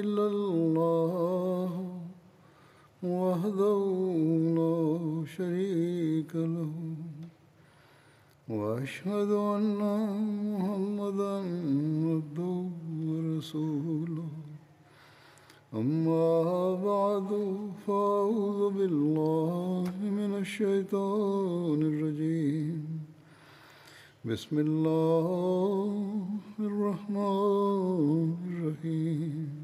إلا الله وحده لا شريك له وأشهد أن محمدا عبده ورسوله. أما بعد فأعوذ بالله من الشيطان الرجيم. بسم الله الرحمن الرحيم.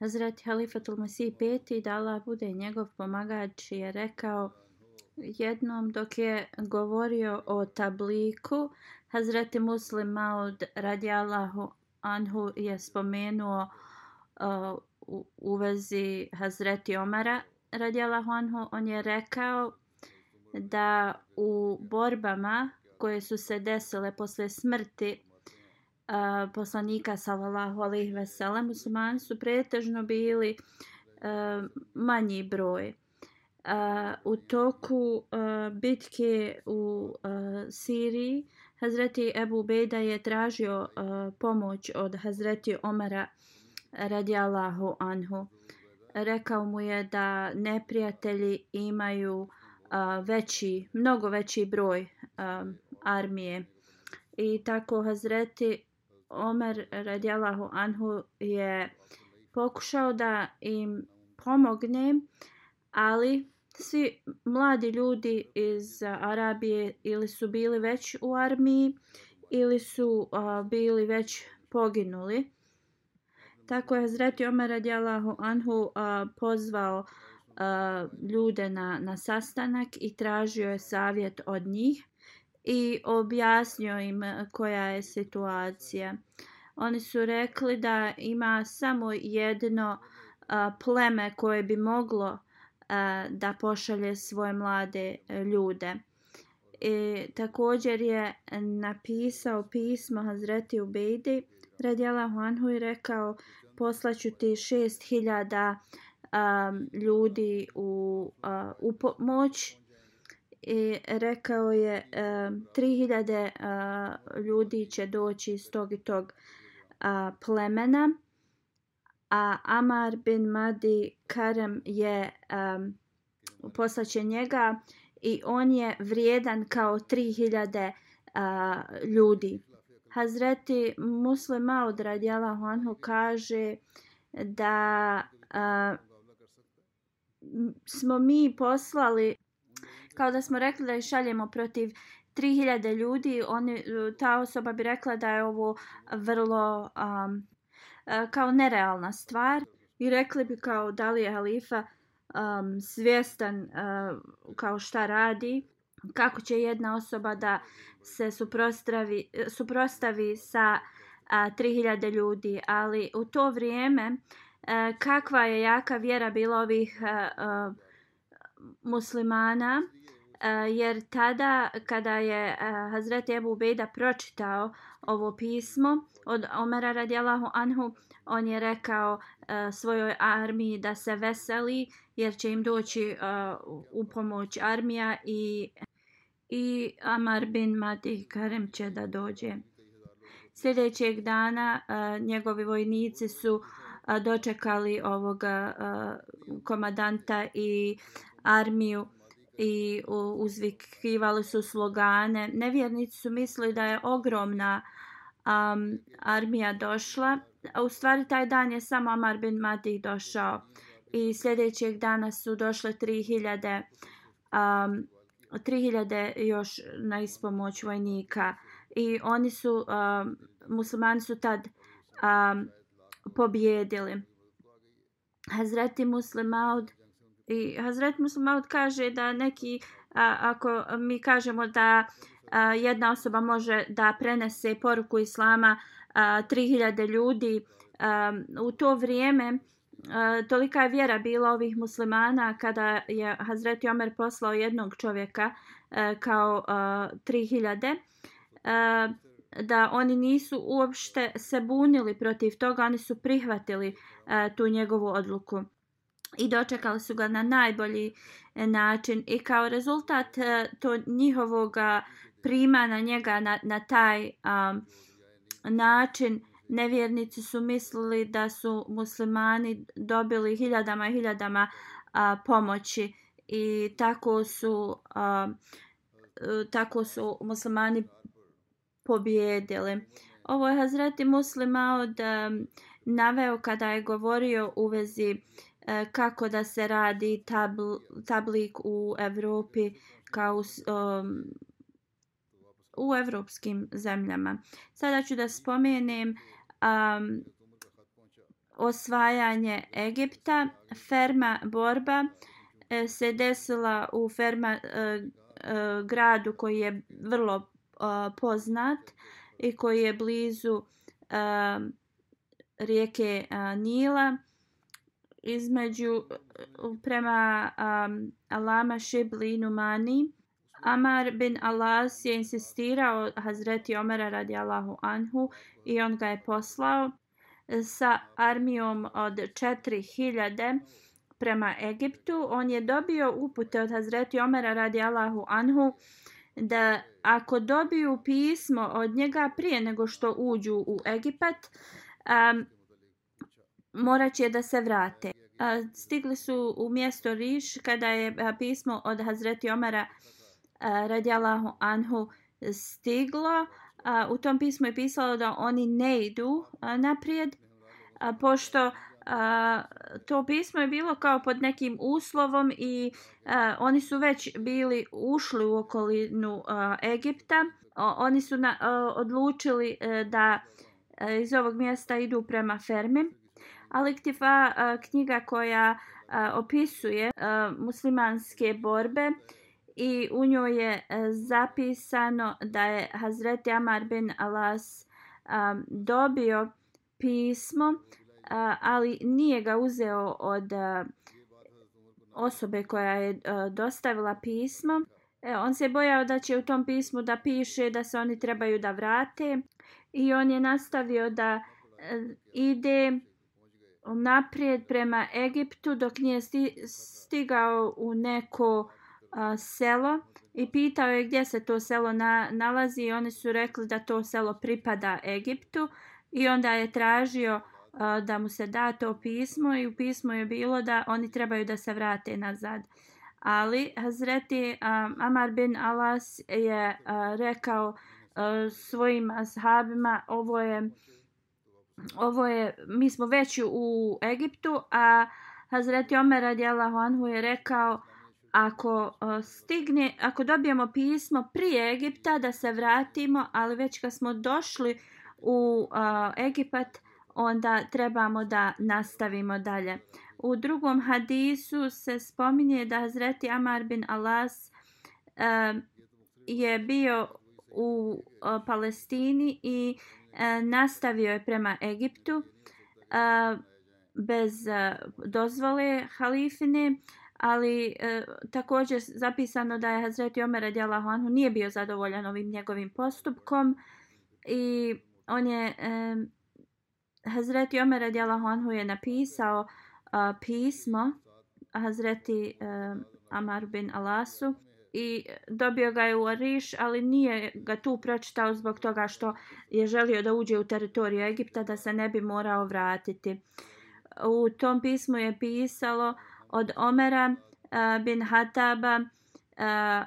Hazreti Halifatul Masih peti da Allah bude njegov pomagač je rekao jednom dok je govorio o tabliku Hazreti Muslim Maud radijallahu anhu je spomenuo uh, u, u vezi Hazreti Omara radijallahu anhu. On je rekao da u borbama koje su se desile posle smrti uh, poslanika sallallahu alejhi ve sellem muslimani su pretežno bili uh, manji broj. Uh, u toku uh, bitke u uh, Siriji Hazreti Ebu Bejda je tražio uh, pomoć od Hazreti Omara radijallahu anhu. Rekao mu je da neprijatelji imaju uh, veći, mnogo veći broj armije. I tako Hazreti Omer radijalahu anhu je pokušao da im pomogne, ali svi mladi ljudi iz Arabije ili su bili već u armiji ili su uh, bili već poginuli. Tako je Hazreti Omer radijalahu anhu uh, pozvao uh, ljude na, na sastanak i tražio je savjet od njih i objasnio im e, koja je situacija. Oni su rekli da ima samo jedno a, pleme koje bi moglo a, da pošalje svoje mlade ljude. I također je napisao pismo Hazreti Ubejdi radijala Huanhu i rekao poslaću ti šest hiljada ljudi u, a, u pomoć i rekao je uh, 3000 uh, ljudi će doći iz tog i tog uh, plemena a Amar bin Madi Karem je um, poslaće njega i on je vrijedan kao 3000 uh, ljudi. Hazreti Muslima Maud radijala Honhu kaže da uh, smo mi poslali kao da smo rekli da ih šaljemo protiv 3000 ljudi, oni, e, ta osoba bi rekla da je ovo vrlo um, kao nerealna stvar i rekli bi kao da li je halifa um, svjestan uh, kao šta radi, kako će jedna osoba da se suprostavi, suprostavi sa uh, 3000 ljudi, ali u to vrijeme uh, kakva je jaka vjera bila ovih uh, uh, muslimana, Eh, jer tada kada je Hazret Hazreti Ebu Ubejda pročitao ovo pismo od Omera radijalahu anhu, on je rekao eh, svojoj armiji da se veseli jer će im doći u pomoć armija i, i Amar bin Mati Karem će da dođe. Sljedećeg dana njegovi vojnici su dočekali ovoga komadanta i armiju i uzvikivali su slogane. Nevjernici su mislili da je ogromna um, armija došla. A U stvari taj dan je samo Amar bin Matih došao i sljedećeg dana su došle 3000 um, 3000 još na ispomoć vojnika i oni su um, muslimani su tad um, pobjedili. Hazreti Muslimaud i Hazreti Muslimaud kaže da neki a, ako mi kažemo da a, jedna osoba može da prenese poruku islama a, 3000 ljudi a, u to vrijeme a, tolika je vjera bila ovih muslimana kada je Hazret Omer poslao jednog čovjeka a, kao a, 3000 a, da oni nisu uopšte se bunili protiv toga, oni su prihvatili a, tu njegovu odluku i dočekali su ga na najbolji e, način i kao rezultat e, to njihovog prima na njega na, na taj um, način nevjernici su mislili da su muslimani dobili hiljadama i hiljadama a, pomoći i tako su a, e, tako su muslimani pobjedili. Ovo je Hazreti Muslima od naveo kada je govorio u vezi E, kako da se radi tabl, tablik u Evropi kao um, u evropskim zemljama. Sada ću da spomenem um, osvajanje Egipta. Ferma borba e, se desila u ferma e, e, gradu koji je vrlo e, poznat i koji je blizu e, rijeke e, Nila između eh, prema um, Alama Shibli Numani. Amar bin Alas je insistirao Hazreti Omera radi Allahu Anhu i on ga je poslao sa armijom od 4000 prema Egiptu. On je dobio upute od Hazreti Omera radi Allahu Anhu da ako dobiju pismo od njega prije nego što uđu u Egipat, um, morat će da se vrate. Stigli su u mjesto Riš kada je pismo od Hazreti Omara radijalahu anhu stiglo. U tom pismu je pisalo da oni ne idu naprijed, pošto to pismo je bilo kao pod nekim uslovom i oni su već bili ušli u okolinu Egipta. Oni su odlučili e, da e, iz ovog mjesta idu prema Fermi. Al-Iktifa knjiga koja opisuje muslimanske borbe i u njoj je e, zapisano da je Hazreti Amar bin Alas dobio pismo, ali nije ga uzeo od osobe koja je e, dostavila pismo. E, on se bojao da će u tom pismu da piše da se oni trebaju da vrate i on je nastavio da ide naprijed prema Egiptu dok nije stigao u neko a, selo i pitao je gdje se to selo na, nalazi i oni su rekli da to selo pripada Egiptu i onda je tražio a, da mu se da to pismo i u pismu je bilo da oni trebaju da se vrate nazad. Ali Hazreti a, Amar bin Alas je a, rekao a, svojim ashabima ovo je ovo je, mi smo već u Egiptu, a Hazreti Omer radijallahu anhu je rekao ako e, stigne, ako dobijemo pismo prije Egipta da se vratimo, ali već kad smo došli u e, Egipat, onda trebamo da nastavimo dalje. U drugom hadisu se spominje da Hazreti Amar bin Alas uh, je bio u Palestini i E, nastavio je prema Egiptu e, bez e, dozvole halifine, ali također zapisano da je Hazreti Omer radijalahu anhu nije bio zadovoljan ovim njegovim postupkom i on je Hazreti Omer radijalahu anhu je napisao pismo Hazreti Amar bin Alasu i dobio ga je u Ariš, ali nije ga tu pročitao zbog toga što je želio da uđe u teritoriju Egipta da se ne bi morao vratiti. U tom pismu je pisalo od Omera eh, bin Hataba uh,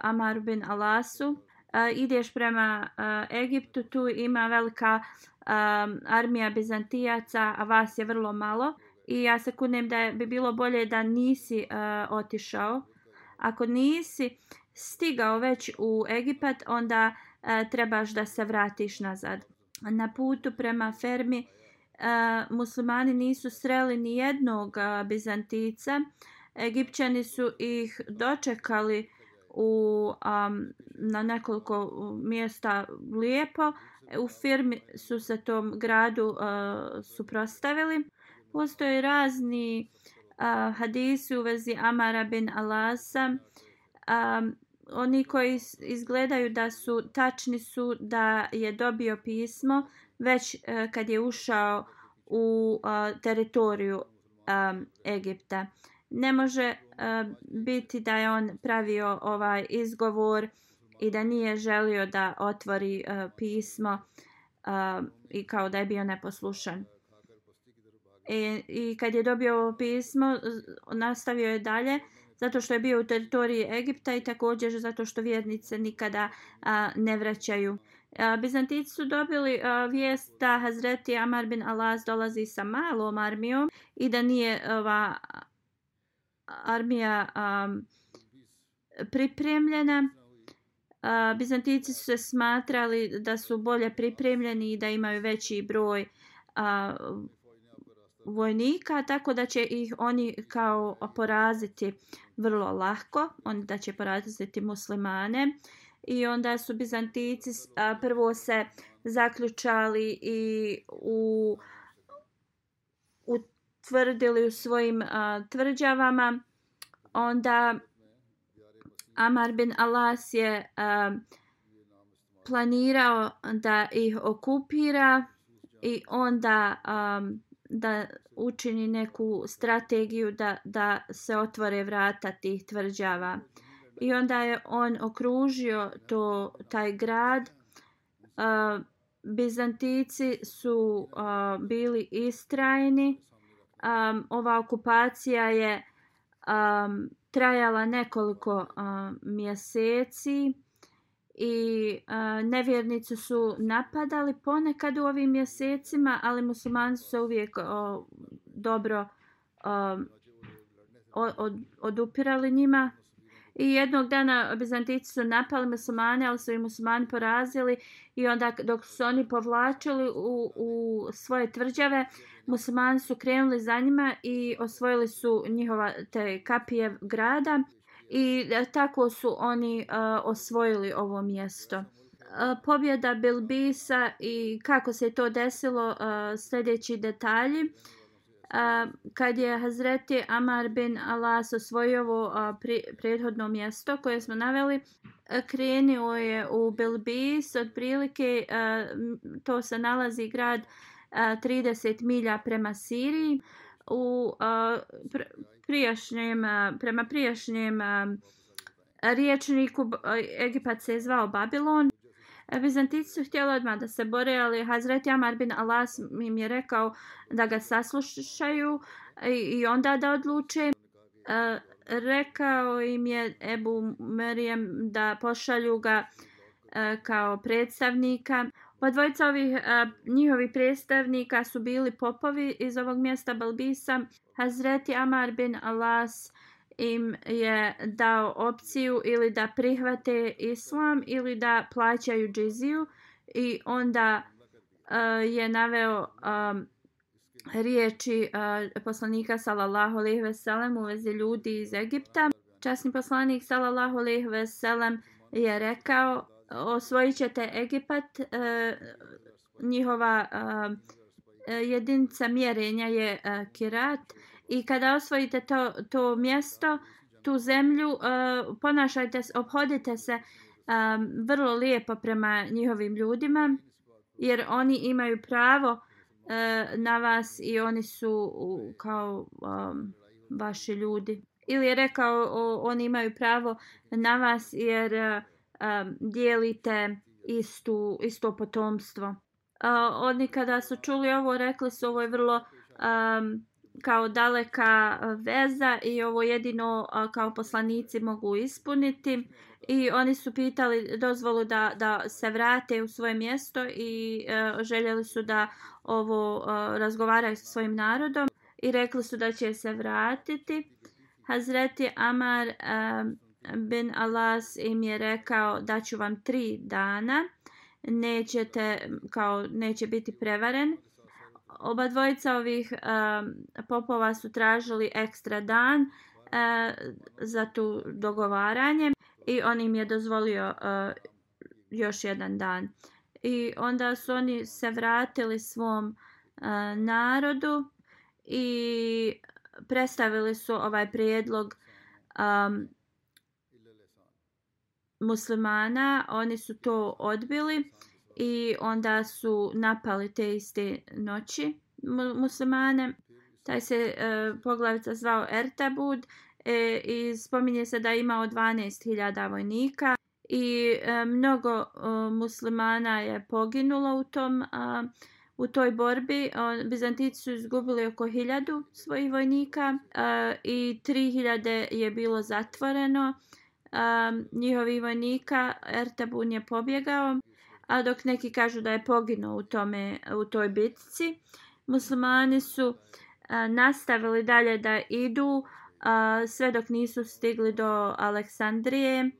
Amar bin Alasu eh, ideš prema Egiptu, tu ima velika armija Bizantijaca, a vas je vrlo malo. I ja se kunem da bi bilo bolje da nisi otišao. Ako nisi stigao već u Egipat, onda e, trebaš da se vratiš nazad. Na putu prema fermi e, muslimani nisu sreli ni jednog uh, Bizantica. Egipćani su ih dočekali u, um, na nekoliko mjesta lijepo. U firmi su se tom gradu e, uh, suprostavili. Postoje razni uh, hadisi u vezi Amara bin Alasa. Um, oni koji izgledaju da su tačni su da je dobio pismo već uh, kad je ušao u uh, teritoriju um, Egipta. Ne može uh, biti da je on pravio ovaj izgovor i da nije želio da otvori uh, pismo uh, i kao da je bio neposlušan. I, I kad je dobio ovo pismo, nastavio je dalje, zato što je bio u teritoriji Egipta i također zato što vjernice nikada a, ne vraćaju. A, Bizantici su dobili a, vijest da Hazreti Amar bin Alas dolazi sa malom armijom i da nije ova armija a, pripremljena. A, Bizantici su se smatrali da su bolje pripremljeni i da imaju veći broj a, vojnika, tako da će ih oni kao poraziti vrlo lahko, onda će poraziti muslimane. I onda su Bizantici a, prvo se zaključali i u utvrdili u svojim a, tvrđavama. Onda Amar bin Alas je a, planirao da ih okupira i onda a, da učini neku strategiju da, da se otvore vrata tih tvrđava. I onda je on okružio to, taj grad. Uh, Bizantici su uh, bili istrajni. Um, ova okupacija je um, trajala nekoliko uh, mjeseci i uh, nevjernici su napadali ponekad u ovim mjesecima, ali muslimani su se uvijek o, dobro o, od, odupirali njima. I jednog dana Bizantici su napali muslimane, ali su i muslimani porazili i onda dok su oni povlačili u, u svoje tvrđave, muslimani su krenuli za njima i osvojili su njihova te kapije grada i e, tako su oni uh, osvojili ovo mjesto. Uh, pobjeda Bilbisa i kako se to desilo, uh, sljedeći detalji. Uh, kad je Hazreti Amar bin Alas osvojio ovo uh, pri, prethodno mjesto koje smo naveli, uh, krenio je u Bilbis, otprilike uh, to se nalazi grad uh, 30 milja prema Siriji. U uh, prijašnjem, eh, prema prijašnjem eh, riječniku eh, Egipat se je zvao Babilon. Bizantici su htjeli odmah da se bore, ali Hazret Amar bin Alas im je rekao da ga saslušaju i onda da odluče. Rekao im je Ebu Merijem da pošalju ga kao predstavnika. Pa dvojica ovih njihovih predstavnika su bili popovi iz ovog mjesta Balbisa. Hazreti Amar bin Alas im je dao opciju ili da prihvate islam ili da plaćaju džiziju i onda uh, je naveo um, riječi uh, poslanika sallallahu alejhi ve sellem u vezi ljudi iz Egipta. Časni poslanik sallallahu alejhi ve sellem je rekao osvojit ćete Egipat, uh, njihova uh, jedinica mjerenja je uh, kirat i kada osvojite to, to mjesto, tu zemlju, uh, ponašajte se, obhodite se um, vrlo lijepo prema njihovim ljudima, jer oni imaju pravo uh, na vas i oni su uh, kao um, vaši ljudi. Ili je rekao, uh, oni imaju pravo na vas jer uh, um, dijelite istu, isto potomstvo. Uh, oni kada su čuli ovo, rekli su ovo je vrlo um, kao daleka e, veza i ovo jedino kao poslanici mogu ispuniti i oni su pitali dozvolu da, da se vrate u svoje mjesto i e, željeli su da ovo e, razgovaraju sa svojim narodom i rekli su da će se vratiti. Hazreti Amar bin Alas im je rekao da ću vam tri dana, nećete, kao, neće biti prevaren. Oba dvojica ovih popova su tražili ekstra dan eh, za tu dogovaranje i on im je dozvolio eh, još jedan dan. I onda su oni se vratili svom eh, narodu i predstavili su ovaj prijedlog um, muslimana. Oni su to odbili i onda su napali te iste noći muslimane. Taj se e, poglavica zvao Ertabud e, i spominje se da je imao 12.000 vojnika i e, mnogo e, muslimana je poginulo u tom a, u toj borbi. Bizantici su izgubili oko 1000 svojih vojnika a, i 3000 je bilo zatvoreno. A, njihovi vojnika Ertabun je pobjegao, a dok neki kažu da je poginuo u, tome, u toj bitci. Muslimani su a, nastavili dalje da idu a, sve dok nisu stigli do Aleksandrije.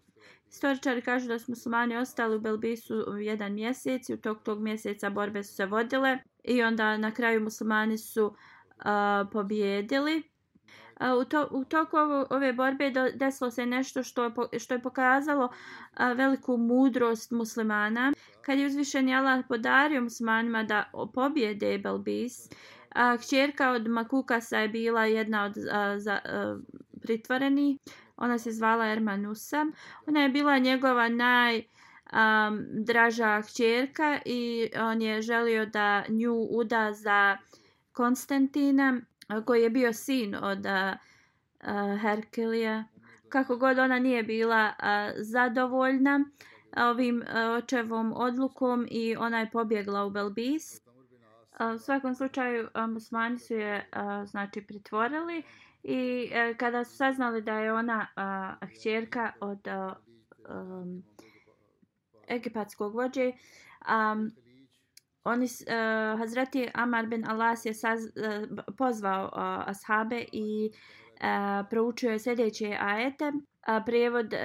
Istoričari kažu da su muslimani ostali u Belbisu jedan mjesec i u tog tog mjeseca borbe su se vodile i onda na kraju muslimani su a, pobjedili. A, u, to, u toku ovo, ove borbe do, desilo se nešto što je, što je pokazalo a, veliku mudrost muslimana. Kad je uzvišen Allah podario muslimanima da pobjede Belbis, A, kćerka od Makukasa je bila jedna od a, za, a, pritvoreni. Ona se zvala Ermanusa. Ona je bila njegova naj um, draža kćerka i on je želio da nju uda za Konstantina koji je bio sin od uh, Herkelija. Kako god ona nije bila uh, zadovoljna ovim uh, očevom odlukom i ona je pobjegla u Belbis. U svakom slučaju musmani su je znači pritvorili i e, kada su saznali da je ona hćerka od um, egipatskog vođe um, oni uh, Hazreti Amar bin Alas je saz, uh, pozvao uh, ashabe i uh, proučio je sljedeće ajete. A prijevod uh,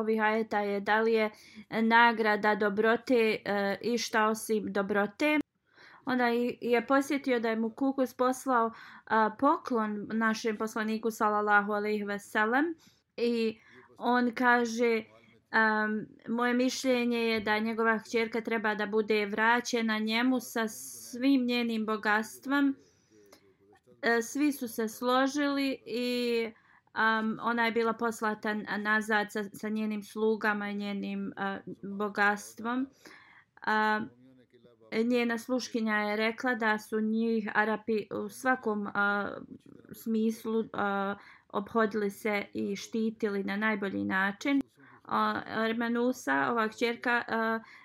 ovih ajeta je da li je nagrada dobrote uh, i šta osim dobrote. Onda je posjetio da je mu Kukus poslao a, poklon našem poslaniku sallallahu alejhi ve sellem i on kaže um, moje mišljenje je da njegova kćerka treba da bude vraćena njemu sa svim njenim bogatstvom e, svi su se složili i um, ona je bila poslata nazad sa, sa njenim slugama i njenim uh, bogatstvom uh, njena sluškinja je rekla da su njih Arapi u svakom uh, smislu uh, obhodili se i štitili na najbolji način. Armanusa, ova kćerka,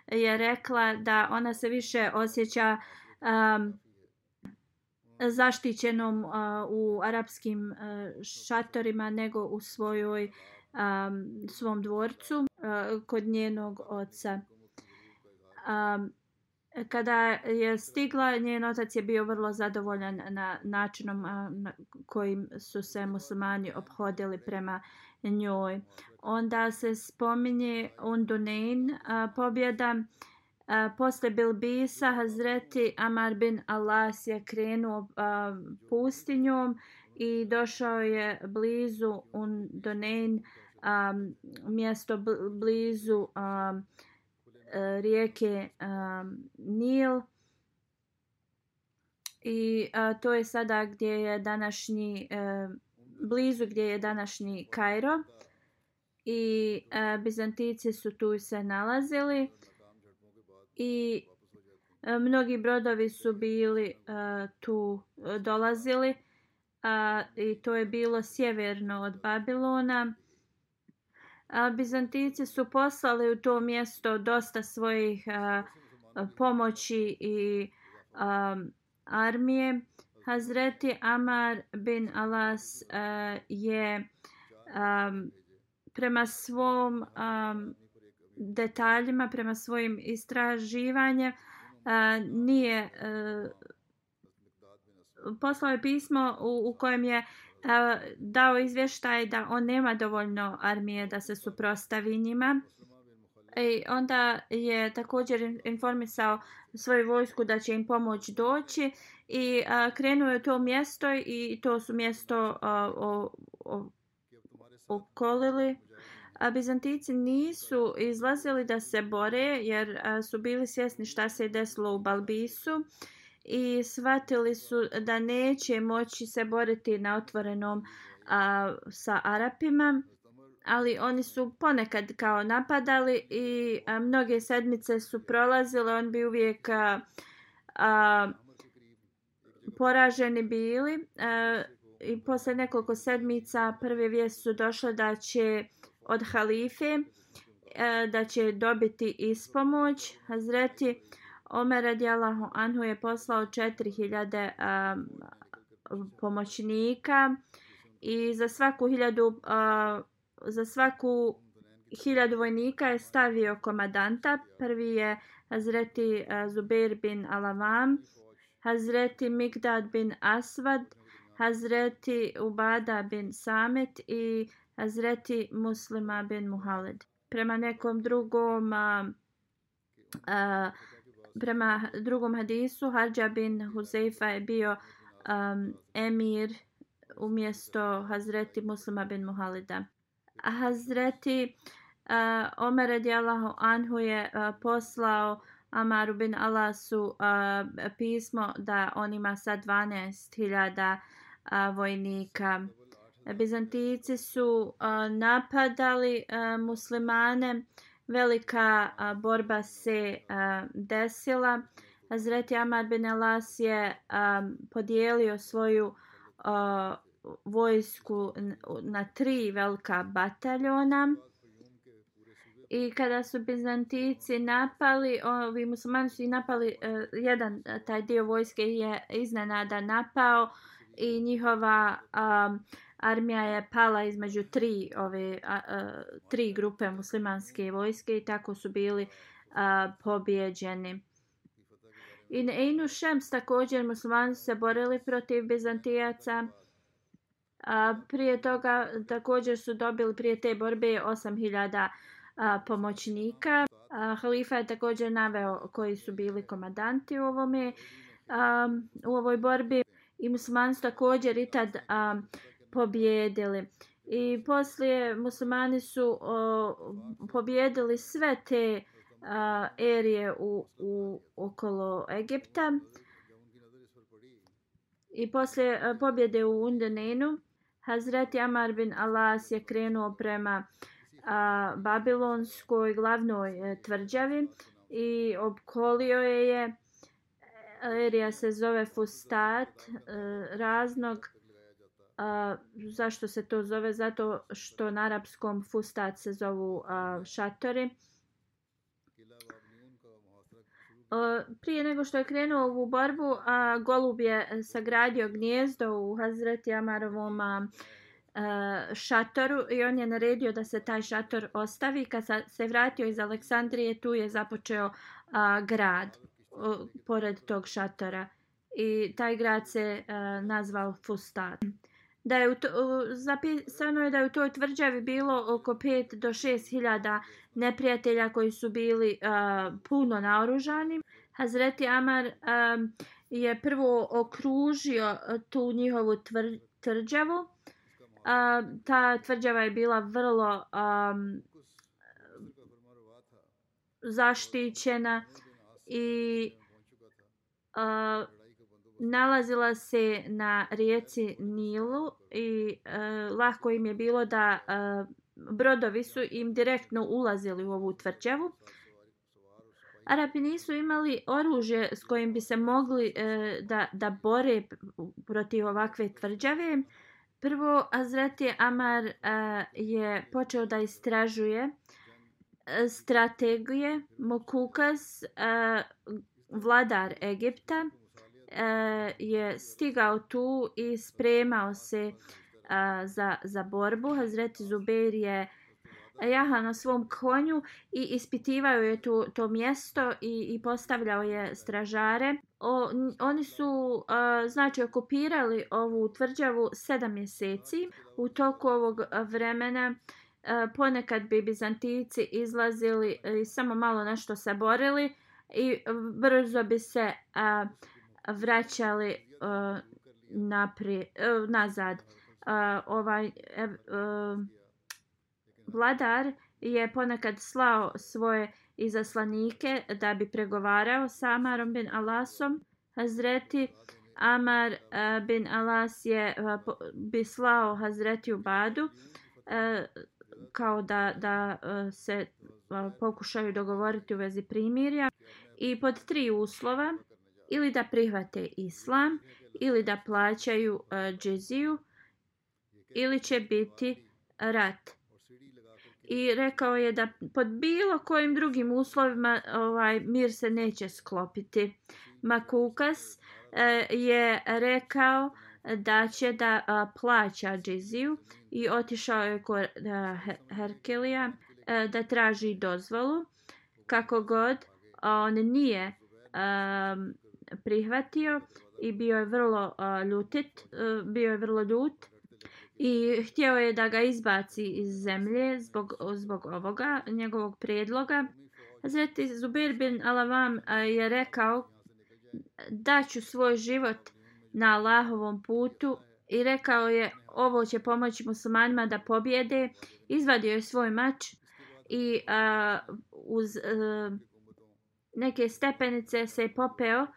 je rekla da ona se više osjeća zaštićenom u arapskim šatorima nego u svojoj a, svom dvorcu kod njenog oca. A, kada je stigla, njen otac je bio vrlo zadovoljan na načinom na kojim su se muslimani obhodili prema njoj. Onda se spominje Undunein pobjeda. A, posle Bilbisa Hazreti Amar bin Alas je krenuo a, pustinjom i došao je blizu Undunein, a, mjesto blizu a, e, rijeke a, Nil i a, to je sada gdje je današnji a, blizu gdje je današnji Kairo i e, Bizantici su tu se nalazili. I e, mnogi brodovi su bili e, tu e, dolazili. A, i to je bilo sjeverno od Babilona. A, Bizantici su poslali u to mjesto dosta svojih a, pomoći i a, armije. Hazreti Amar bin Alas a, je um, prema svom um, detaljima, prema svojim istraživanjem, uh, nije uh, poslao je pismo u, u kojem je uh, dao izvještaj da on nema dovoljno armije da se suprostavi njima. I onda je također informisao svoju vojsku da će im pomoć doći i a, krenuo je to mjesto i to su mjesto a, o, o, okolili. A Bizantici nisu izlazili da se bore jer a, su bili svjesni šta se je desilo u Balbisu i shvatili su da neće moći se boriti na otvorenom a, sa Arapima ali oni su ponekad kao napadali i a, mnoge sedmice su prolazile, on bi uvijek a, a, poraženi bili a, i posle nekoliko sedmica prve vijesti su došle da će od halife e, da će dobiti ispomoć. Hazreti Omer radijalahu anhu je poslao 4000 a, e, pomoćnika i za svaku hiljadu a, za svaku hiljadu vojnika je stavio komadanta. Prvi je Hazreti Zubair bin Alavam, Hazreti Migdad bin Asvad, Hazreti Ubada bin Samet i Hazreti Muslima bin Muhalid. Prema nekom drugom a, a, prema drugom hadisu Hadža bin Huzeifa je bio um, emir umjesto Hazreti Muslima bin Muhalida. Hazreti uh, Omer radijallahu anhu je uh, poslao Amaru bin Alasu uh, pismo da on ima sad 12.000 uh, vojnika. Bizantijici su a, napadali a, muslimane, velika a, borba se a, desila. Hazreti Amar bin Alas je a, podijelio svoju a, vojsku na tri velika bataljona. I kada su Bizantijici napali, ovi muslimani su i napali, uh, jedan e, taj dio vojske je iznenada napao i njihova um, armija je pala između tri ove a, a, tri grupe muslimanske vojske i tako su bili a, pobjeđeni. I na Einu Šems također muslimani se borili protiv Bizantijaca. A, prije toga također su dobili prije te borbe 8000 pomoćnika. A, halifa je također naveo koji su bili komandanti u ovome a, u ovoj borbi i muslimani su također i tad a, pobjedili. I poslije muslimani su o, pobjedili sve te a, erije u, u okolo Egipta. I poslije pobjede u Undenenu, Hazreti Amar bin Alas je krenuo prema a, Babilonskoj glavnoj e, tvrđavi i obkolio je je. Erija se zove Fustat, e, raznog. A, zašto se to zove? Zato što na arapskom Fustat se zovu a, šatori prije nego što je krenuo u borbu, a, Golub je sagradio gnjezdo u Hazreti Amarovom a, šatoru i on je naredio da se taj šator ostavi. Kad se vratio iz Aleksandrije, tu je započeo a, grad a, pored tog šatora. I taj grad se a, nazvao Fustat da je u to, zapisano je da je u toj tvrđavi bilo oko 5 do 6 hiljada neprijatelja koji su bili uh, puno naoružani. Hazreti Amar um, je prvo okružio tu njihovu tvr, tvrđavu. Uh, ta tvrđava je bila vrlo um, zaštićena i uh, nalazila se na rijeci Nilu i e, lako im je bilo da e, brodovi su im direktno ulazili u ovu tvrđavu. Arapi nisu imali oružje s kojim bi se mogli e, da, da bore protiv ovakve tvrđave. Prvo, Azreti Amar e, je počeo da istražuje e, strategije Mokukas, e, vladar Egipta, e, je stigao tu i spremao se uh, za, za borbu. Hazreti Zubair je jahao na svom konju i ispitivao je to, to mjesto i, i postavljao je stražare. O, oni su a, znači okupirali ovu tvrđavu sedam mjeseci. U toku ovog vremena a, ponekad bi Bizantijici izlazili i samo malo nešto saborili i brzo bi se a, vraćali uh, napri, uh, nazad. Uh, ovaj uh, vladar je ponekad slao svoje izaslanike da bi pregovarao sa Amarom bin Alasom. Hazreti Amar uh, bin Alas je uh, bi slao Hazreti Ubadu uh, kao da, da uh, se uh, pokušaju dogovoriti u vezi primirja i pod tri uslova ili da prihvate islam ili da plaćaju uh, džeziju ili će biti rat i rekao je da pod bilo kojim drugim uslovima ovaj mir se neće sklopiti. Makukas uh, je rekao da će da uh, plaća džiziju i otišao je kod e, Herkelija da traži dozvolu. Kako god, on nije a, prihvatio i bio je vrlo uh, ljutit, uh, bio je vrlo ljut i htio je da ga izbaci iz zemlje zbog, zbog ovoga, njegovog predloga. Hazreti Zubir bin Alavam je rekao da ću svoj život na Allahovom putu i rekao je ovo će pomoći muslimanima da pobjede. Izvadio je svoj mač i uh, uz uh, neke stepenice se je popeo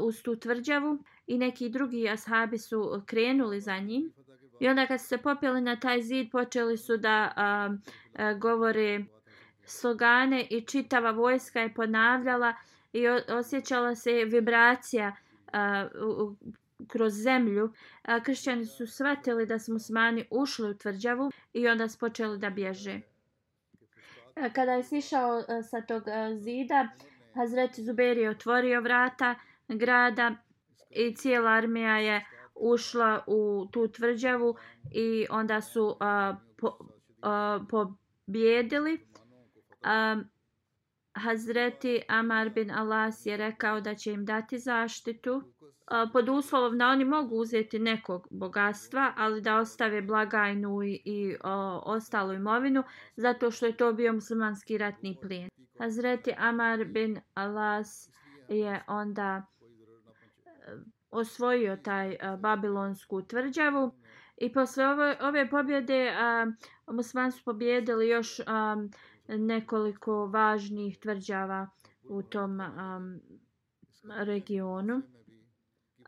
uz tu tvrđavu i neki drugi ashabi su krenuli za njim. I onda kad su se popeli na taj zid, počeli su da a, a, govore slogane i čitava vojska je ponavljala i osjećala se vibracija a, u, kroz zemlju. A, kršćani su shvatili da su musmani ušli u tvrđavu i onda su počeli da bježe. A, kada je sišao a, sa tog a, zida, Hazreti Zuber je otvorio vrata grada i cijela armija je ušla u tu tvrđavu i onda su a, po, a, pobjedili. A, Hazreti Amar bin Alas je rekao da će im dati zaštitu a, pod uslovom da oni mogu uzeti nekog bogatstva, ali da ostave blagajnu i, i o, ostalu imovinu, zato što je to bio muslimanski ratni plijen. Hazreti Amar bin Alas je onda osvojio taj a, babilonsku tvrđavu i posle ove, ove pobjede muslimani su pobjedili još a, nekoliko važnih tvrđava u tom a, regionu.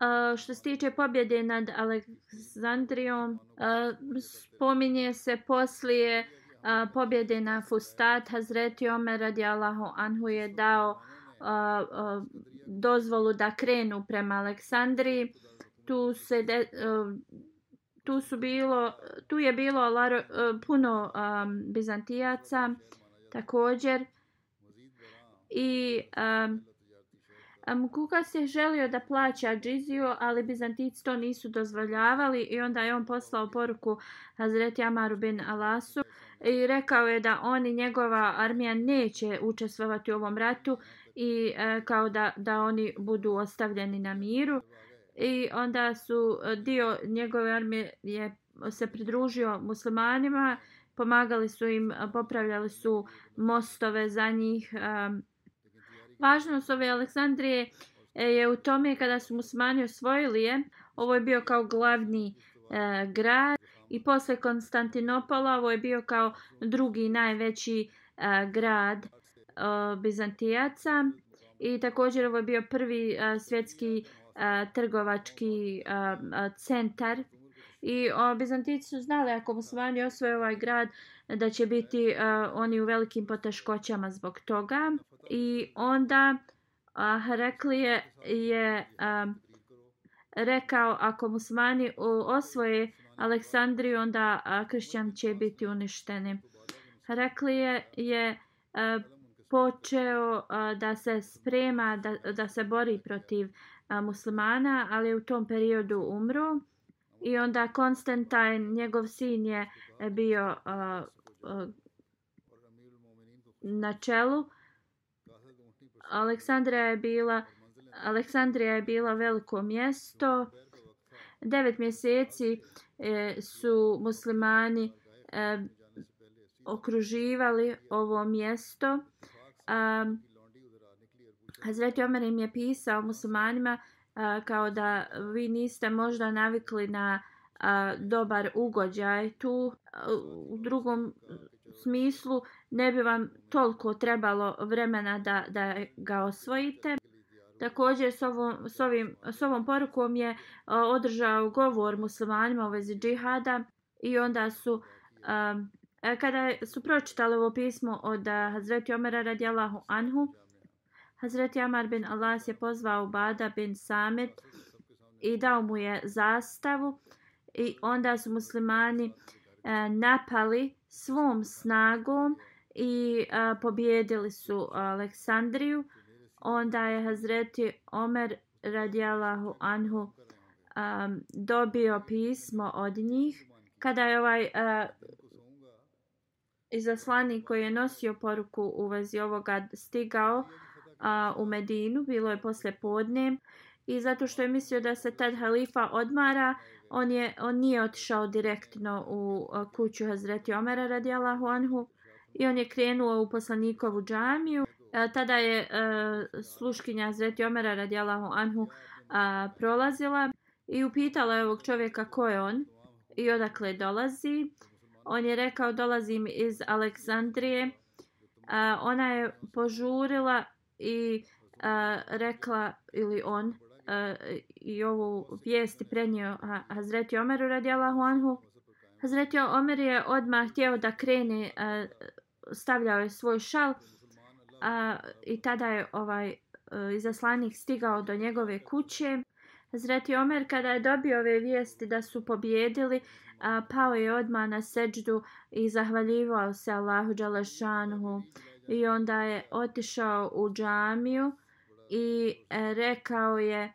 A, što se tiče pobjede nad Aleksandrijom, a, spominje se poslije a, pobjede na Fustat, Hazreti Omer radijallahu anhu je dao a, a, dozvolu da krenu prema Aleksandriji. Tu se de, eh, tu su bilo tu je bilo laro, eh, puno um, bizantijaca također i um, um, Kukas je želio da plaća džiziju, ali Bizantici to nisu dozvoljavali i onda je on poslao poruku Hazreti Amaru bin Alasu i rekao je da oni njegova armija neće učestvovati u ovom ratu i e, kao da, da oni budu ostavljeni na miru. I onda su e, dio njegove armije je se pridružio muslimanima pomagali su im e, popravljali su mostove za njih e. važnost ove Aleksandrije je u tome kada su muslimani osvojili je ovo je bio kao glavni e, grad i posle Konstantinopola ovo je bio kao drugi najveći e, grad. Bizantijaca. I također ovo je bio prvi e, svjetski e, trgovački e, centar. I a, Bizantijci su znali ako muslimani osvoje ovaj grad da će biti a, oni u velikim poteškoćama zbog toga. I onda a, Heraklije je a, rekao ako muslimani osvoje Aleksandriju onda a, kršćan će biti uništeni. Heraklije je a, počeo da se sprema da, da se bori protiv muslimana, ali je u tom periodu umro. I onda Konstantin, njegov sin je e, bio uh, na čelu. Aleksandrija je bila Aleksandrija je bila veliko mjesto. Devet mjeseci e, su muslimani e, okruživali ovo mjesto. Um, Hazreti Omer im je pisao muslimanima uh, kao da vi niste možda navikli na uh, dobar ugođaj tu uh, u drugom smislu ne bi vam toliko trebalo vremena da, da ga osvojite. Također s ovom, s, ovim, s ovom porukom je uh, održao govor muslimanima u vezi džihada i onda su um, E, kada su pročitali ovo pismo od e, Hazreti Omera radijallahu anhu Hazreti Amar bin Alas je pozvao Bada bin Samet i dao mu je zastavu i onda su muslimani e, napali svom snagom i e, pobjedili su Aleksandriju. Onda je Hazreti Omer radijalahu anhu um, dobio pismo od njih. Kada je ovaj uh, izaslanik koji je nosio poruku u vezi ovoga stigao, a, u Medinu, bilo je posle podne i zato što je mislio da se tad halifa odmara, on, je, on nije otišao direktno u a, kuću Hazreti Omera radijalahu anhu i on je krenuo u poslanikovu džamiju. A, tada je a, sluškinja Hazreti Omera radijalahu anhu a, prolazila i upitala je ovog čovjeka ko je on i odakle dolazi. On je rekao dolazim iz Aleksandrije. A, ona je požurila i a, rekla ili on a, i ovu vijesti prenio Hazreti Omeru radijalahu anhu. Hazreti Omer je odmah htio da krene, a, stavljao je svoj šal a, i tada je ovaj izaslanik stigao do njegove kuće. Hazreti Omer kada je dobio ove vijesti da su pobjedili, a, pao je odmah na seđdu i zahvaljivao se Allahu Đalešanhu. i onda je otišao u džamiju i e, rekao je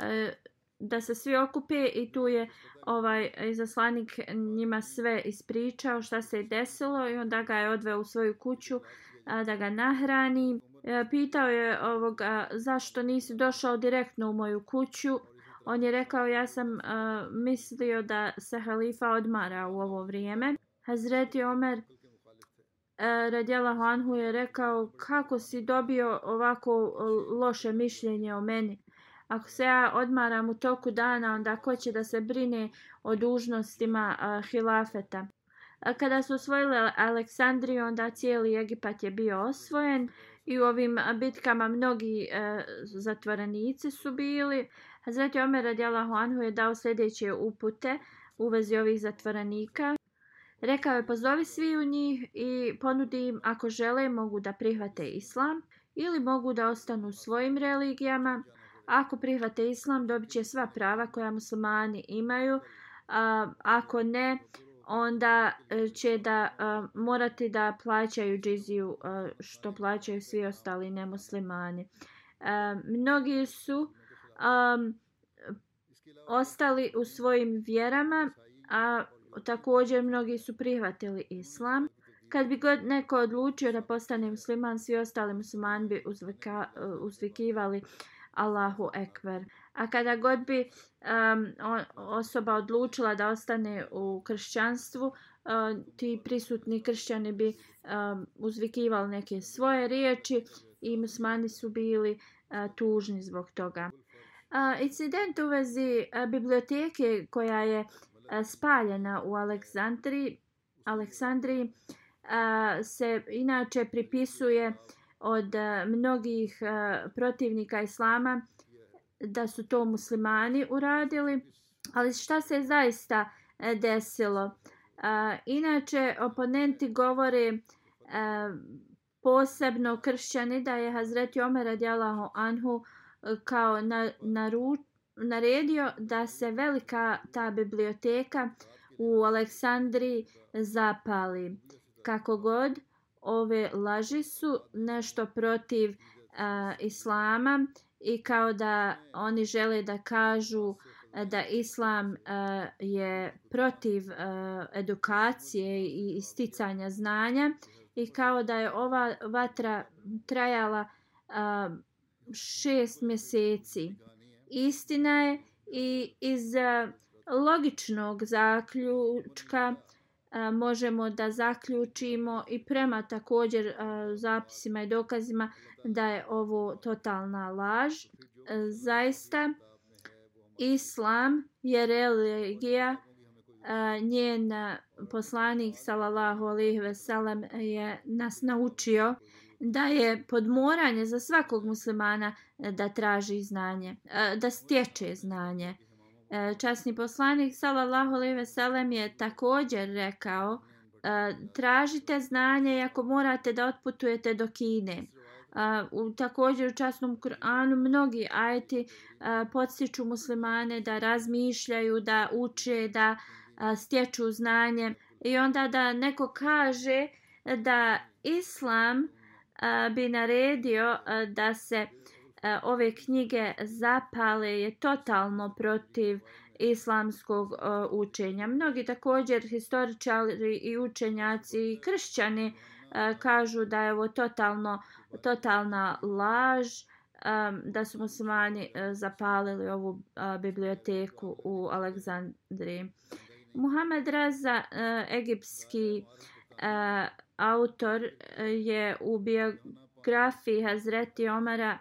e, da se svi okupe i tu je ovaj izaslanik njima sve ispričao šta se je desilo i onda ga je odveo u svoju kuću a, da ga nahrani. E, pitao je ovoga zašto nisi došao direktno u moju kuću. On je rekao ja sam uh, mislio da se halifa odmara u ovo vrijeme. Hazreti Omer e, uh, Radjela Hanhu je rekao kako si dobio ovako loše mišljenje o meni. Ako se ja odmaram u toku dana, onda ko će da se brine o dužnostima uh, hilafeta. Kada su osvojili Aleksandriju, onda cijeli Egipat je bio osvojen i u ovim bitkama mnogi e, zatvorenici su bili. Hazreti Omer radijalahu anhu je dao sljedeće upute u vezi ovih zatvorenika. Rekao je pozovi svi u njih i ponudi im ako žele mogu da prihvate islam ili mogu da ostanu svojim religijama. Ako prihvate islam dobit će sva prava koja muslimani imaju. A, ako ne, onda e, će da uh, morati da plaćaju džiziju uh, što plaćaju svi ostali nemuslimani. Uh, mnogi su um, ostali u svojim vjerama, a također mnogi su prihvatili islam. Kad bi god neko odlučio da postane musliman, svi ostali muslimani bi uzvika, uzvikivali Allahu Ekber. A kada god bi um, osoba odlučila da ostane u kršćanstvu, um, ti prisutni kršćani bi um, uzvikivali neke svoje riječi i muslimani su bili uh, tužni zbog toga. Uh, incident u vezi uh, biblioteke koja je spaljena u Aleksandriji, Aleksandriji se inače pripisuje od mnogih protivnika islama da su to muslimani uradili. Ali šta se zaista e, desilo? E, inače, oponenti govore e, posebno kršćani da je Hazreti Omer radijalahu anhu kao na, naru, naredio da se velika ta biblioteka u Aleksandriji zapali. Kako god, ove laži su nešto protiv a, islama i kao da oni žele da kažu e, da islam uh, je protiv uh, edukacije i isticanja znanja i kao da je ova vatra trajala uh, šest mjeseci. Istina je i iz uh, logičnog zaključka a, možemo da zaključimo i prema također a, zapisima i dokazima da je ovo totalna laž. A, zaista, islam je religija njen poslanik sallallahu alejhi ve sellem je nas naučio da je podmoranje za svakog muslimana da traži znanje, da stječe znanje. E, časni poslanik sallallahu alejhi ve sellem je također rekao e, tražite znanje i ako morate da otputujete do Kine. E, u također u časnom Kur'anu mnogi ajeti podstiču muslimane da razmišljaju, da uče, da stječu znanje i onda da neko kaže da islam bi naredio da se E, ove knjige zapale je totalno protiv islamskog e, učenja. Mnogi također historičari i učenjaci i kršćani e, kažu da je ovo totalno, totalna laž, da su muslimani zapalili ovu biblioteku u Aleksandriji. Muhammed Reza, egipski autor, je u biografiji Hazreti Omara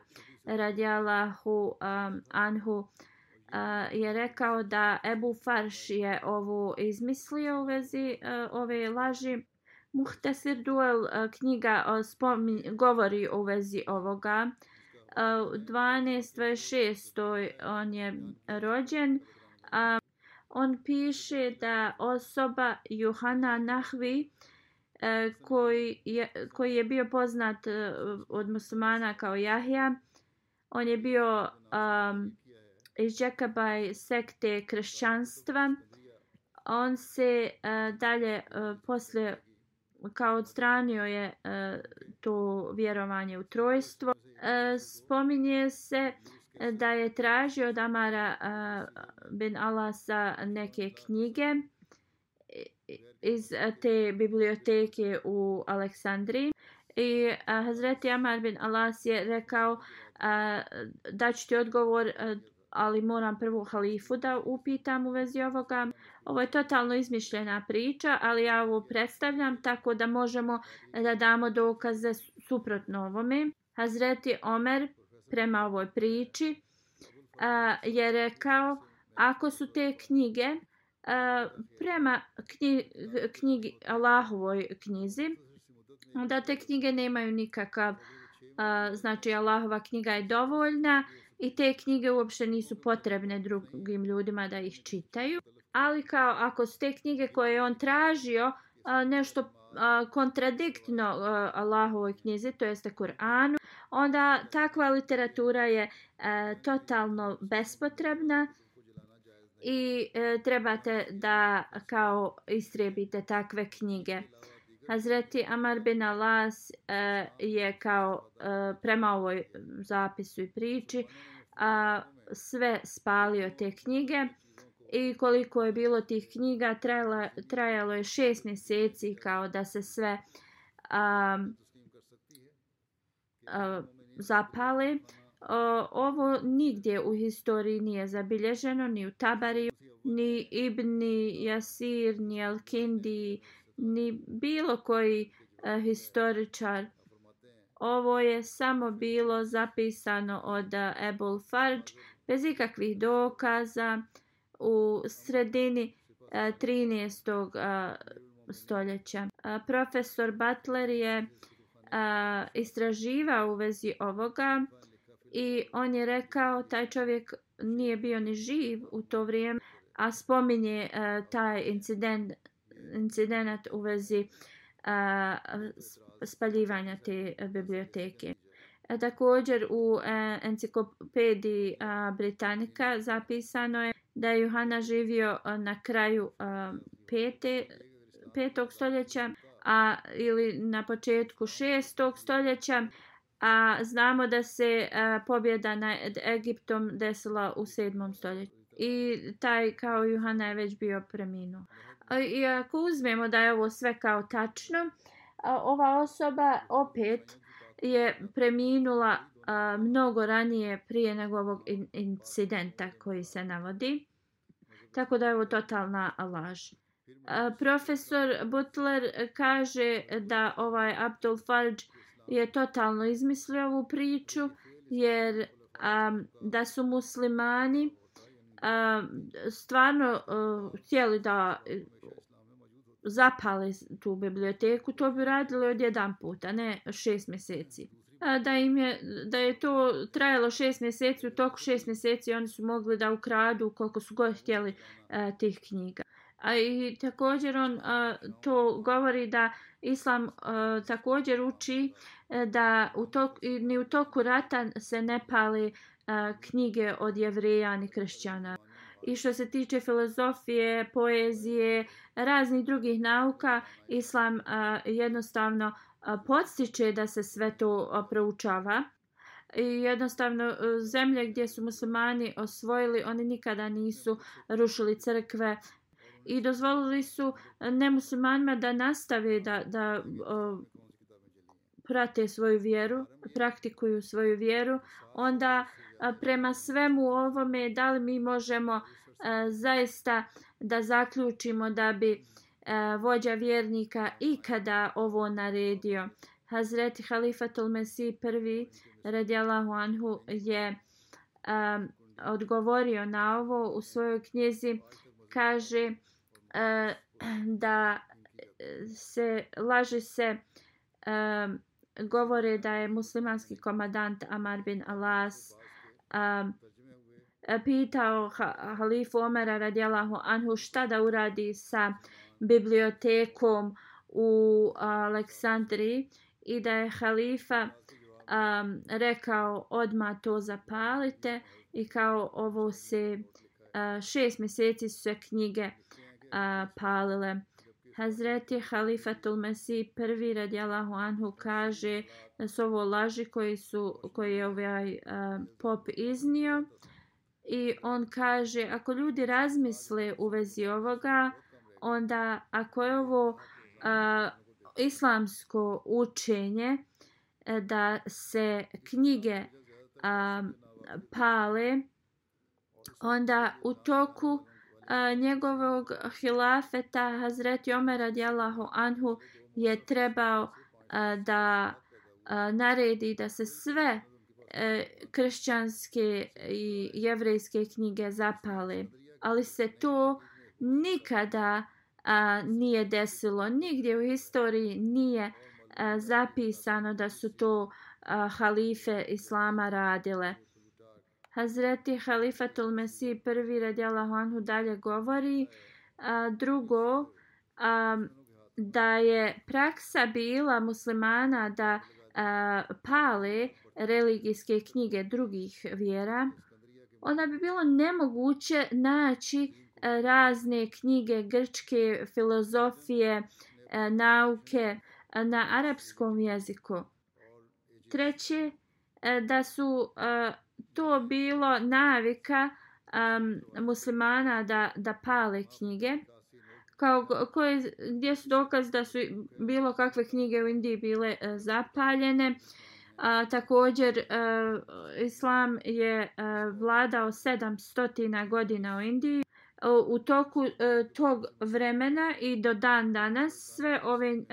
radijalahu um, anhu uh, je rekao da Ebu Farš je ovo izmislio u vezi uh, ove laži. Muhtesir Duel uh, knjiga uh, spomin, govori u vezi ovoga. Uh, 12.26. on je rođen. Uh, on piše da osoba Johana Nahvi uh, koji, je, koji je bio poznat uh, od muslimana kao Jahja, on je bio um, iz Jacobaj sekte kršćanstva. On se uh, dalje uh, posle kao odstranio je uh, to vjerovanje u trojstvo. Uh, spominje se uh, da je tražio od Amara uh, bin Alasa neke knjige iz te biblioteke u Aleksandriji. I uh, Hazreti Amar bin Alas je rekao da ću ti odgovor, e, ali moram prvo halifu da upitam u vezi ovoga. Ovo je totalno izmišljena priča, ali ja ovo predstavljam tako da možemo da damo dokaze suprotno ovome. Hazreti Omer prema ovoj priči a, je rekao ako su te knjige a, prema knji, knjigi Allahovoj knjizi onda te knjige nemaju nikakav znači Allahova knjiga je dovoljna i te knjige uopšte nisu potrebne drugim ljudima da ih čitaju ali kao ako su te knjige koje on tražio a, nešto kontradiktno Allahovoj knjizi, to jeste Kur'anu, onda takva literatura je e, totalno bespotrebna i e, trebate da kao istrebite takve knjige. Hazreti Amar bin Alas e, je kao e, prema ovoj zapisu i priči a, sve spalio te knjige i koliko je bilo tih knjiga trajalo, trajalo je šest mjeseci kao da se sve a, a, zapale. Ovo nigdje u historiji nije zabilježeno, ni u Tabari, ni Ibni Jasir, ni Al-Kindi, ni bilo koji e, historičar. Ovo je samo bilo zapisano od e, Ebul Farj bez ikakvih dokaza u sredini e, 13. E, stoljeća. Profesor Butler je istraživao u vezi ovoga i on je rekao taj čovjek nije bio ni živ u to vrijeme, a spominje taj incident, incident u vezi spaljivanja te biblioteke. E, također u e, enciklopediji Britanika zapisano je da je Johana živio na kraju pete, petog stoljeća a ili na početku šestog stoljeća a znamo da se a, pobjeda nad Egiptom desila u 7. stoljeću i taj kao Johana je već bio preminuo. I ako uzmemo da je ovo sve kao tačno, ova osoba opet je preminula mnogo ranije prije nego ovog incidenta koji se navodi. Tako da je ovo totalna laž. Profesor Butler kaže da ovaj Abdul Farj je totalno izmislio ovu priču jer um, da su muslimani um, stvarno uh, htjeli da zapale tu biblioteku, to bi radili od jedan puta, ne šest mjeseci. Da im je, da je to trajalo šest mjeseci, u toku šest mjeseci oni su mogli da ukradu koliko su god htjeli a, tih knjiga. A i također on a, to govori da islam a, također uči a, da u tok, ni u toku rata se ne pali a, knjige od jevreja ni kršćana. I što se tiče filozofije, poezije, raznih drugih nauka, islam a, jednostavno a, podstiče da se sve to a, proučava. I jednostavno e, zemlje gdje su muslimani osvojili, oni nikada nisu rušili crkve, i dozvolili su nemuslimanima da nastave da, da o, prate svoju vjeru, praktikuju svoju vjeru, onda prema svemu ovome da li mi možemo e, zaista da zaključimo da bi e, vođa vjernika ikada ovo naredio. Hazreti Halifatul Mesih prvi radijalahu anhu je a, odgovorio na ovo u svojoj knjizi kaže uh, da se laže se uh, govore da je muslimanski komadant Amar bin Alas a, e, pitao halifu Omera radijalahu anhu šta da uradi sa bibliotekom u Aleksandriji i da je halifa um, rekao odma to zapalite i kao ovo se uh, šest mjeseci su se knjige uh, palile. Hazreti Halifatul Mesih prvi radijalahu anhu kaže da su ovo laži koji su koji je ovaj uh, pop iznio. I on kaže ako ljudi razmisle u vezi ovoga onda ako je ovo uh, islamsko učenje e, da se knjige a, pale onda u toku njegovog hilafeta Hazreti Omer radijallahu anhu je trebao a, da a, naredi da se sve a, kršćanske i jevrejske knjige zapale. Ali se to nikada a, nije desilo. Nigdje u historiji nije a, zapisano da su to a, halife islama radile. Hazreti Halifatul Mesih prvi radijalahu anhu dalje govori. A, drugo, a, da je praksa bila muslimana da a, pale religijske knjige drugih vjera, onda bi bilo nemoguće naći razne knjige grčke filozofije, nauke na arapskom jeziku. Treće, da su to bilo navika um, muslimana da, da pale knjige. Kao koje, gdje su dokaz da su bilo kakve knjige u Indiji bile uh, zapaljene. A, također, uh, islam je uh, vladao 700 godina u Indiji. U, u toku uh, tog vremena i do dan danas sve ove uh,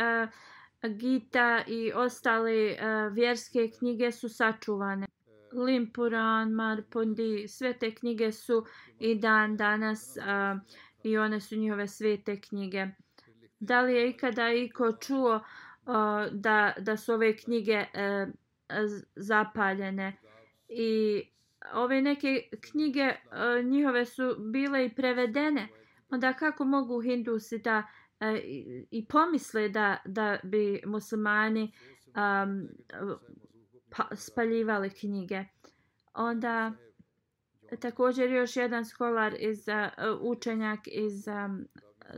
Gita i ostale uh, vjerske knjige su sačuvane. Limpuran, Marpondi, sve te knjige su i dan danas a, i one su njihove svete knjige. Da li je ikada iko čuo a, da, da su ove knjige e, a, zapaljene i ove neke knjige a, njihove su bile i prevedene onda kako mogu hindusi da e, i, i pomisle da, da bi muslimani um, pa, spaljivali knjige. Onda također još jedan skolar iz uh, učenjak iz um,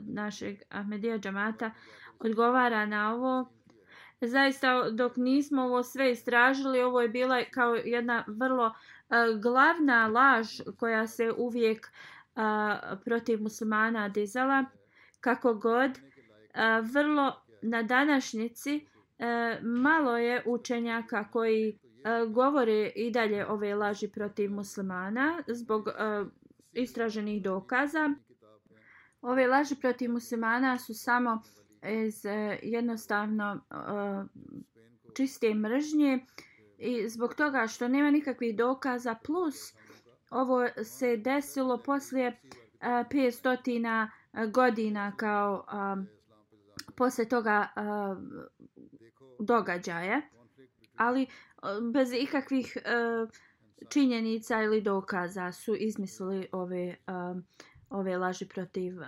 našeg Ahmedija džamata odgovara na ovo. Zaista dok nismo ovo sve istražili, ovo je bila kao jedna vrlo uh, glavna laž koja se uvijek uh, protiv muslimana dizala. Kako god, uh, vrlo na današnjici e, malo je učenjaka koji e, govore i dalje ove laži protiv muslimana zbog e, istraženih dokaza. Ove laži protiv muslimana su samo iz e, jednostavno e, čiste mržnje i zbog toga što nema nikakvih dokaza plus ovo se desilo poslije e, 500 godina kao e, a, posle toga a, događaje ali e, bez ikakvih e, činjenica ili dokaza su izmislili ove e, ove laži protiv uh,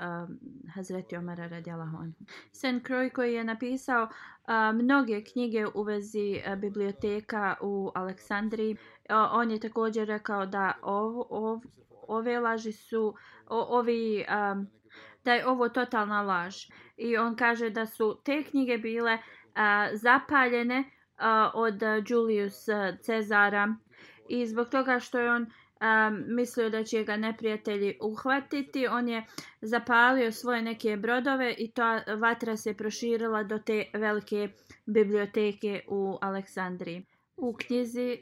Hazreti Omara radijalahu anhu. Sen Kroj koji je napisao uh, mnoge knjige u vezi uh, biblioteka u Aleksandriji, uh, on je također rekao da ov, ov, ove laži su, o, ovi, um, da je ovo totalna laž. I on kaže da su te knjige bile uh, a, zapaljene a, od Julius Cezara i zbog toga što je on um, mislio da će ga neprijatelji uhvatiti. On je zapalio svoje neke brodove i ta vatra se proširila do te velike biblioteke u Aleksandriji. U knjizi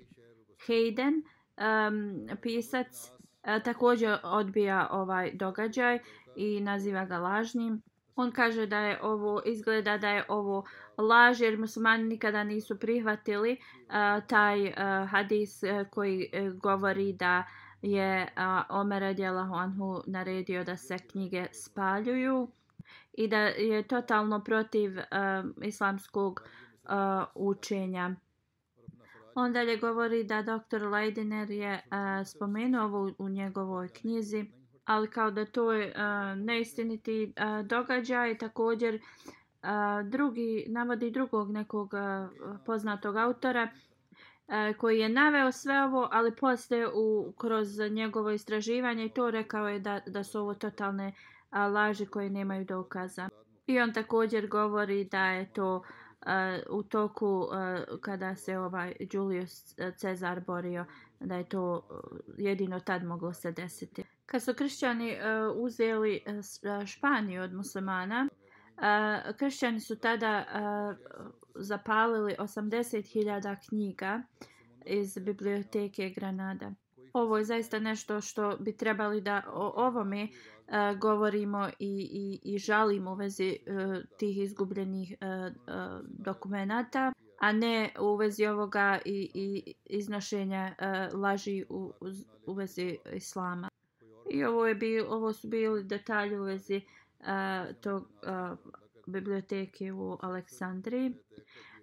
Hayden um, pisac uh, također odbija ovaj događaj i naziva ga lažnim. On kaže da je ovo izgleda da je ovo laž jer muslimani nikada nisu prihvatili uh, taj uh, hadis uh, koji uh, govori da je uh, Omer radijallahu anhu naredio da se knjige spaljuju i da je totalno protiv uh, islamskog uh, učenja. On dalje govori da dr. Leidiner je uh, spomenuo ovo u njegovoj knjizi ali kao da to je uh, neistiniti uh, događaj. Također uh, drugi navodi drugog nekog uh, poznatog autora uh, koji je naveo sve ovo ali posle u kroz njegovo istraživanje i to rekao je da da su ovo totalne uh, laži koje nemaju dokaza. I on također govori da je to uh, u toku uh, kada se ovaj Julius Cezar borio da je to jedino tad moglo se desiti kad su kršćani uh, uzeli uh, Španiju od muslimana, uh, kršćani su tada uh, zapalili 80.000 knjiga iz biblioteke Granada. Ovo je zaista nešto što bi trebali da o ovome uh, govorimo i, i, i žalimo u vezi uh, tih izgubljenih uh, uh, dokumentata, a ne u vezi ovoga i, i iznošenja uh, laži u, u, u vezi islama. I ovo, je bil, ovo su bili detalji u vezi uh, tog uh, biblioteke u Aleksandriji.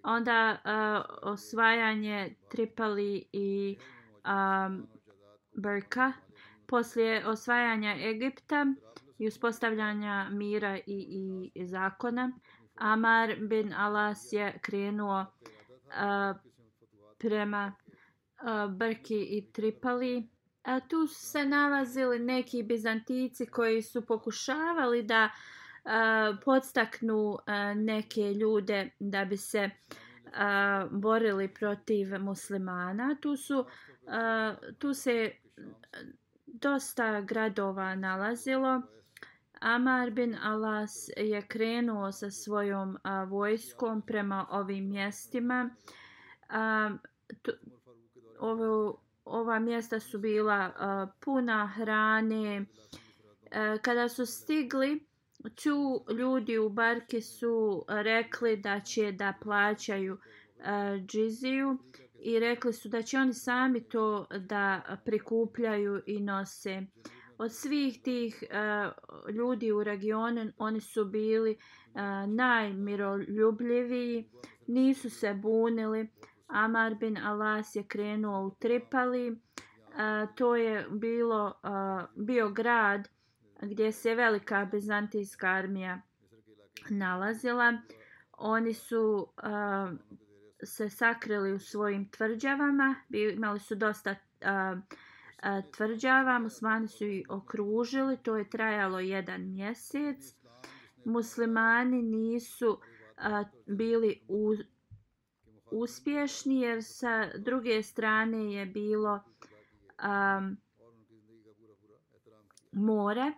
Onda uh, osvajanje Tripali i um, Brka. Poslije osvajanja Egipta i uspostavljanja mira i, i zakona, Amar bin Alas je krenuo uh, prema uh, Brki i Tripali A tu su se nalazili neki bizantici koji su pokušavali da a, podstaknu a, neke ljude da bi se a, borili protiv muslimana. Tu su a, tu se dosta gradova nalazilo. Amar bin Alas je krenuo sa svojom a, vojskom prema ovim mjestima. A, tu, ovo ova mjesta su bila uh, puna hrane. Uh, kada su stigli, tu ljudi u barke su rekli da će da plaćaju uh, džiziju i rekli su da će oni sami to da prikupljaju i nose. Od svih tih uh, ljudi u regionu oni su bili uh, najmiroljubljiviji, nisu se bunili, Amar bin Alas je krenuo u Tripali. Uh, to je bilo uh, bio grad gdje se velika bizantijska armija nalazila. Oni su uh, se sakrili u svojim tvrđavama. Imali su dosta uh, uh, tvrđava. Muslimani su ih okružili. To je trajalo jedan mjesec. Muslimani nisu a, bili u, uspješni jer sa druge strane je bilo um, more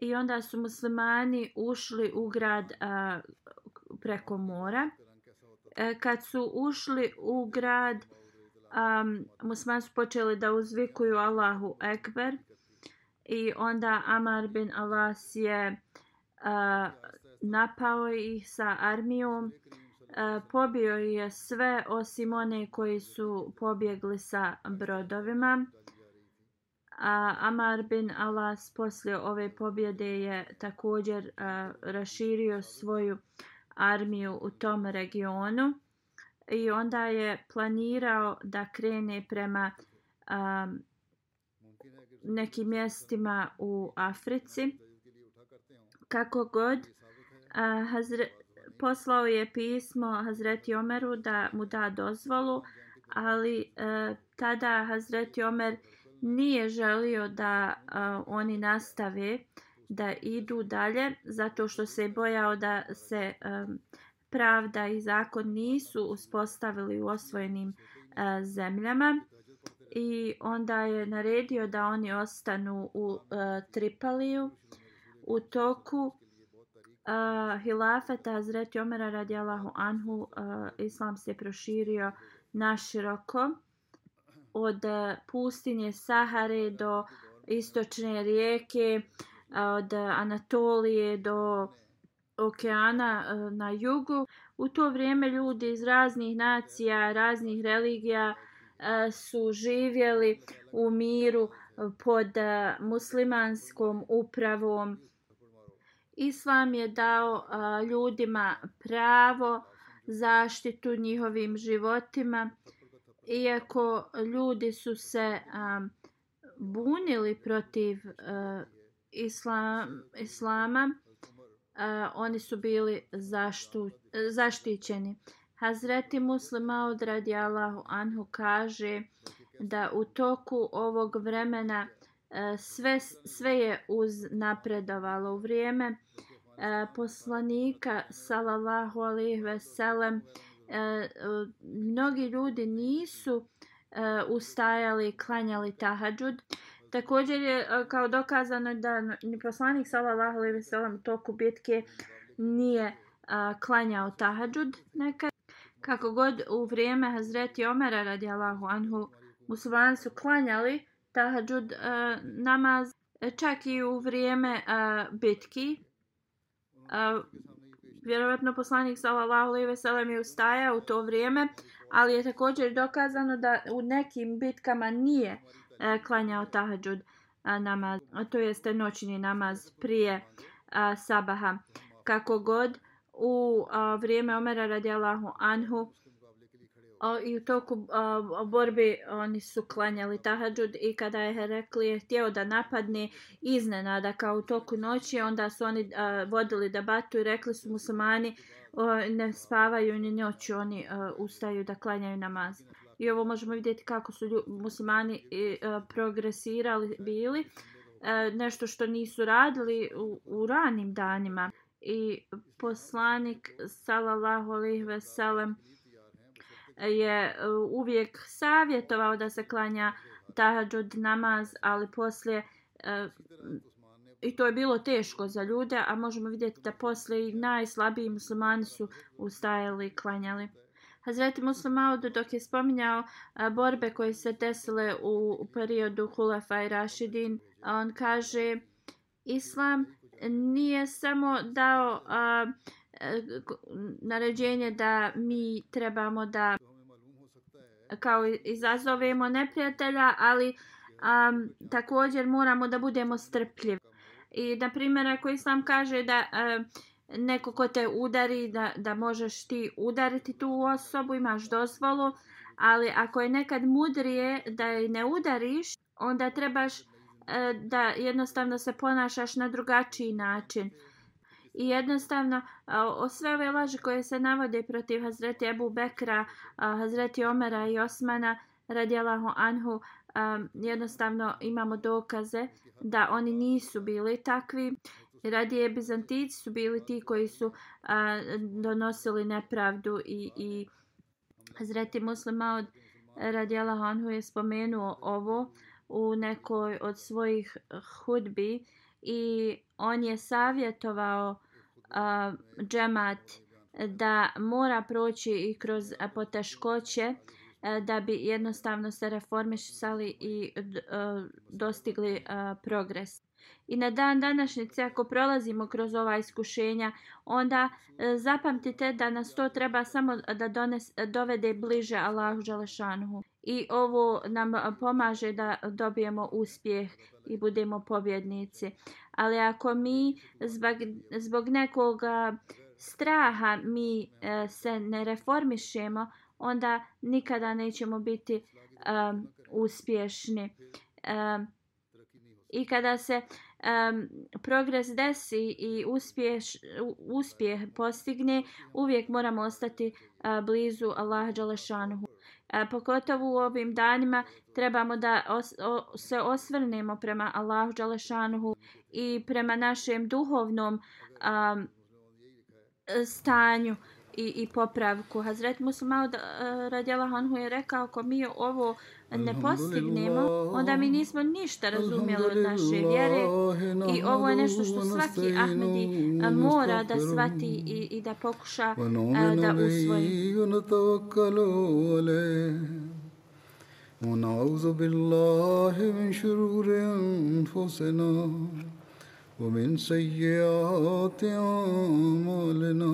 i onda su muslimani ušli u grad uh, preko mora. E, kad su ušli u grad, um, muslimani su počeli da uzvikuju Allahu Ekber i onda Amar bin Alas je uh, napao ih sa armijom. Uh, pobio je sve osim one koji su pobjegli sa brodovima. A Amar bin Alas poslije ove pobjede je također a, raširio svoju armiju u tom regionu i onda je planirao da krene prema a, nekim mjestima u Africi. Kako god, a, Hazre, poslao je pismo Hazreti Omeru da mu da dozvolu, ali e, tada Hazreti Omer nije želio da e, oni nastave da idu dalje zato što se bojao da se e, pravda i zakon nisu uspostavili u osvojenim e, zemljama. I onda je naredio da oni ostanu u e, Tripaliju. U toku uh, hilafeta Hazreti Omera radijalahu anhu uh, islam se proširio naširoko od uh, pustinje Sahare do istočne rijeke uh, od Anatolije do okeana uh, na jugu. U to vrijeme ljudi iz raznih nacija, raznih religija uh, su živjeli u miru pod muslimanskom upravom. Islam je dao a, ljudima pravo zaštitu njihovim životima. Iako ljudi su se a, bunili protiv a, islam, islama, a, oni su bili zaštu, zaštićeni. Hazreti Muslim Aud radi Anhu kaže da u toku ovog vremena E, sve, sve je uz napredovalo u vrijeme e, poslanika sallallahu alaihi ve sellem e, mnogi ljudi nisu ustajali klanjali tahadžud Također je kao dokazano da ni poslanik sallallahu alejhi ve sellem u toku bitke nije klanjao tahadžud nekad. Kako god u vrijeme Hazreti Omera radijallahu anhu muslimani su klanjali tahadžud a, e, namaz e, čak i u vrijeme a, bitki. A, vjerovatno poslanik sallallahu alejhi ve sellem je ustajao u to vrijeme, ali je također dokazano da u nekim bitkama nije e, klanjao tahadžud namaz, to jeste noćni namaz prije a, sabaha. Kako god, u a, vrijeme Omera radijalahu anhu a, i u toku a, borbi oni su klanjali tahadžud i kada je Herakli je htio da napadne iznenada kao u toku noći, onda su oni a, vodili debatu i rekli su muslimani a, ne spavaju ni noću, oni a, ustaju da klanjaju namaz. I ovo možemo vidjeti kako su lju, muslimani a, progresirali bili a, nešto što nisu radili u, u ranim danima. I poslanik sallallahu alejhi ve sellem je e, uvijek savjetovao da se klanja tahadžud namaz ali poslije e, i to je bilo teško za ljude a možemo vidjeti da poslije i najslabiji muslimani su ustajali i klanjali. Hazreti Muslim Audu dok je spominjao a, borbe koje se desile u, u periodu Hulafa i Rašidin, on kaže Islam nije samo dao a, Eh, naređenje da mi trebamo da kao izazovemo neprijatelja, ali um, također moramo da budemo strpljivi. I na primjer ako Islam kaže da a, neko ko te udari da, da možeš ti udariti tu osobu, imaš dozvolu, ali ako je nekad mudrije da je ne udariš, onda trebaš uh, da jednostavno se ponašaš na drugačiji način. I jednostavno, o sve ove laži koje se navode protiv Hazreti Ebu Bekra, Hazreti Omera i Osmana, radijalahu anhu, jednostavno imamo dokaze da oni nisu bili takvi. Radije Bizantici su bili ti koji su donosili nepravdu i, i Hazreti Muslima od anhu je spomenuo ovo u nekoj od svojih hudbi i on je savjetovao a, džemat da mora proći i kroz poteškoće a, da bi jednostavno se reformisali i a, dostigli a, progres. I na dan današnjice ako prolazimo kroz ova iskušenja, onda e, zapamtite da nas to treba samo da dones, dovede bliže Allahu Đalešanhu. I ovo nam pomaže da dobijemo uspjeh i budemo pobjednici. Ali ako mi zbog, zbog nekoga straha mi e, se ne reformišemo, onda nikada nećemo biti um, uspješni. Um, I kada se um, progres desi i uspjeh, uspjeh postigne, uvijek moramo ostati uh, blizu Allaha Đalešanuhu. Uh, pogotovo u ovim danima trebamo da os, o, se osvrnemo prema Allahu Đalešanuhu i prema našem duhovnom um, stanju i, i popravku. Hazret Muslima uh, radjela Hanhu je rekao, ako mi ovo ne postignemo, onda mi nismo ništa razumjeli od naše vjere i ovo je nešto što svaki Ahmedi mora da svati i, i da pokuša da usvoji. ونعوذ بالله من شرور أنفسنا ومن سيئات أعمالنا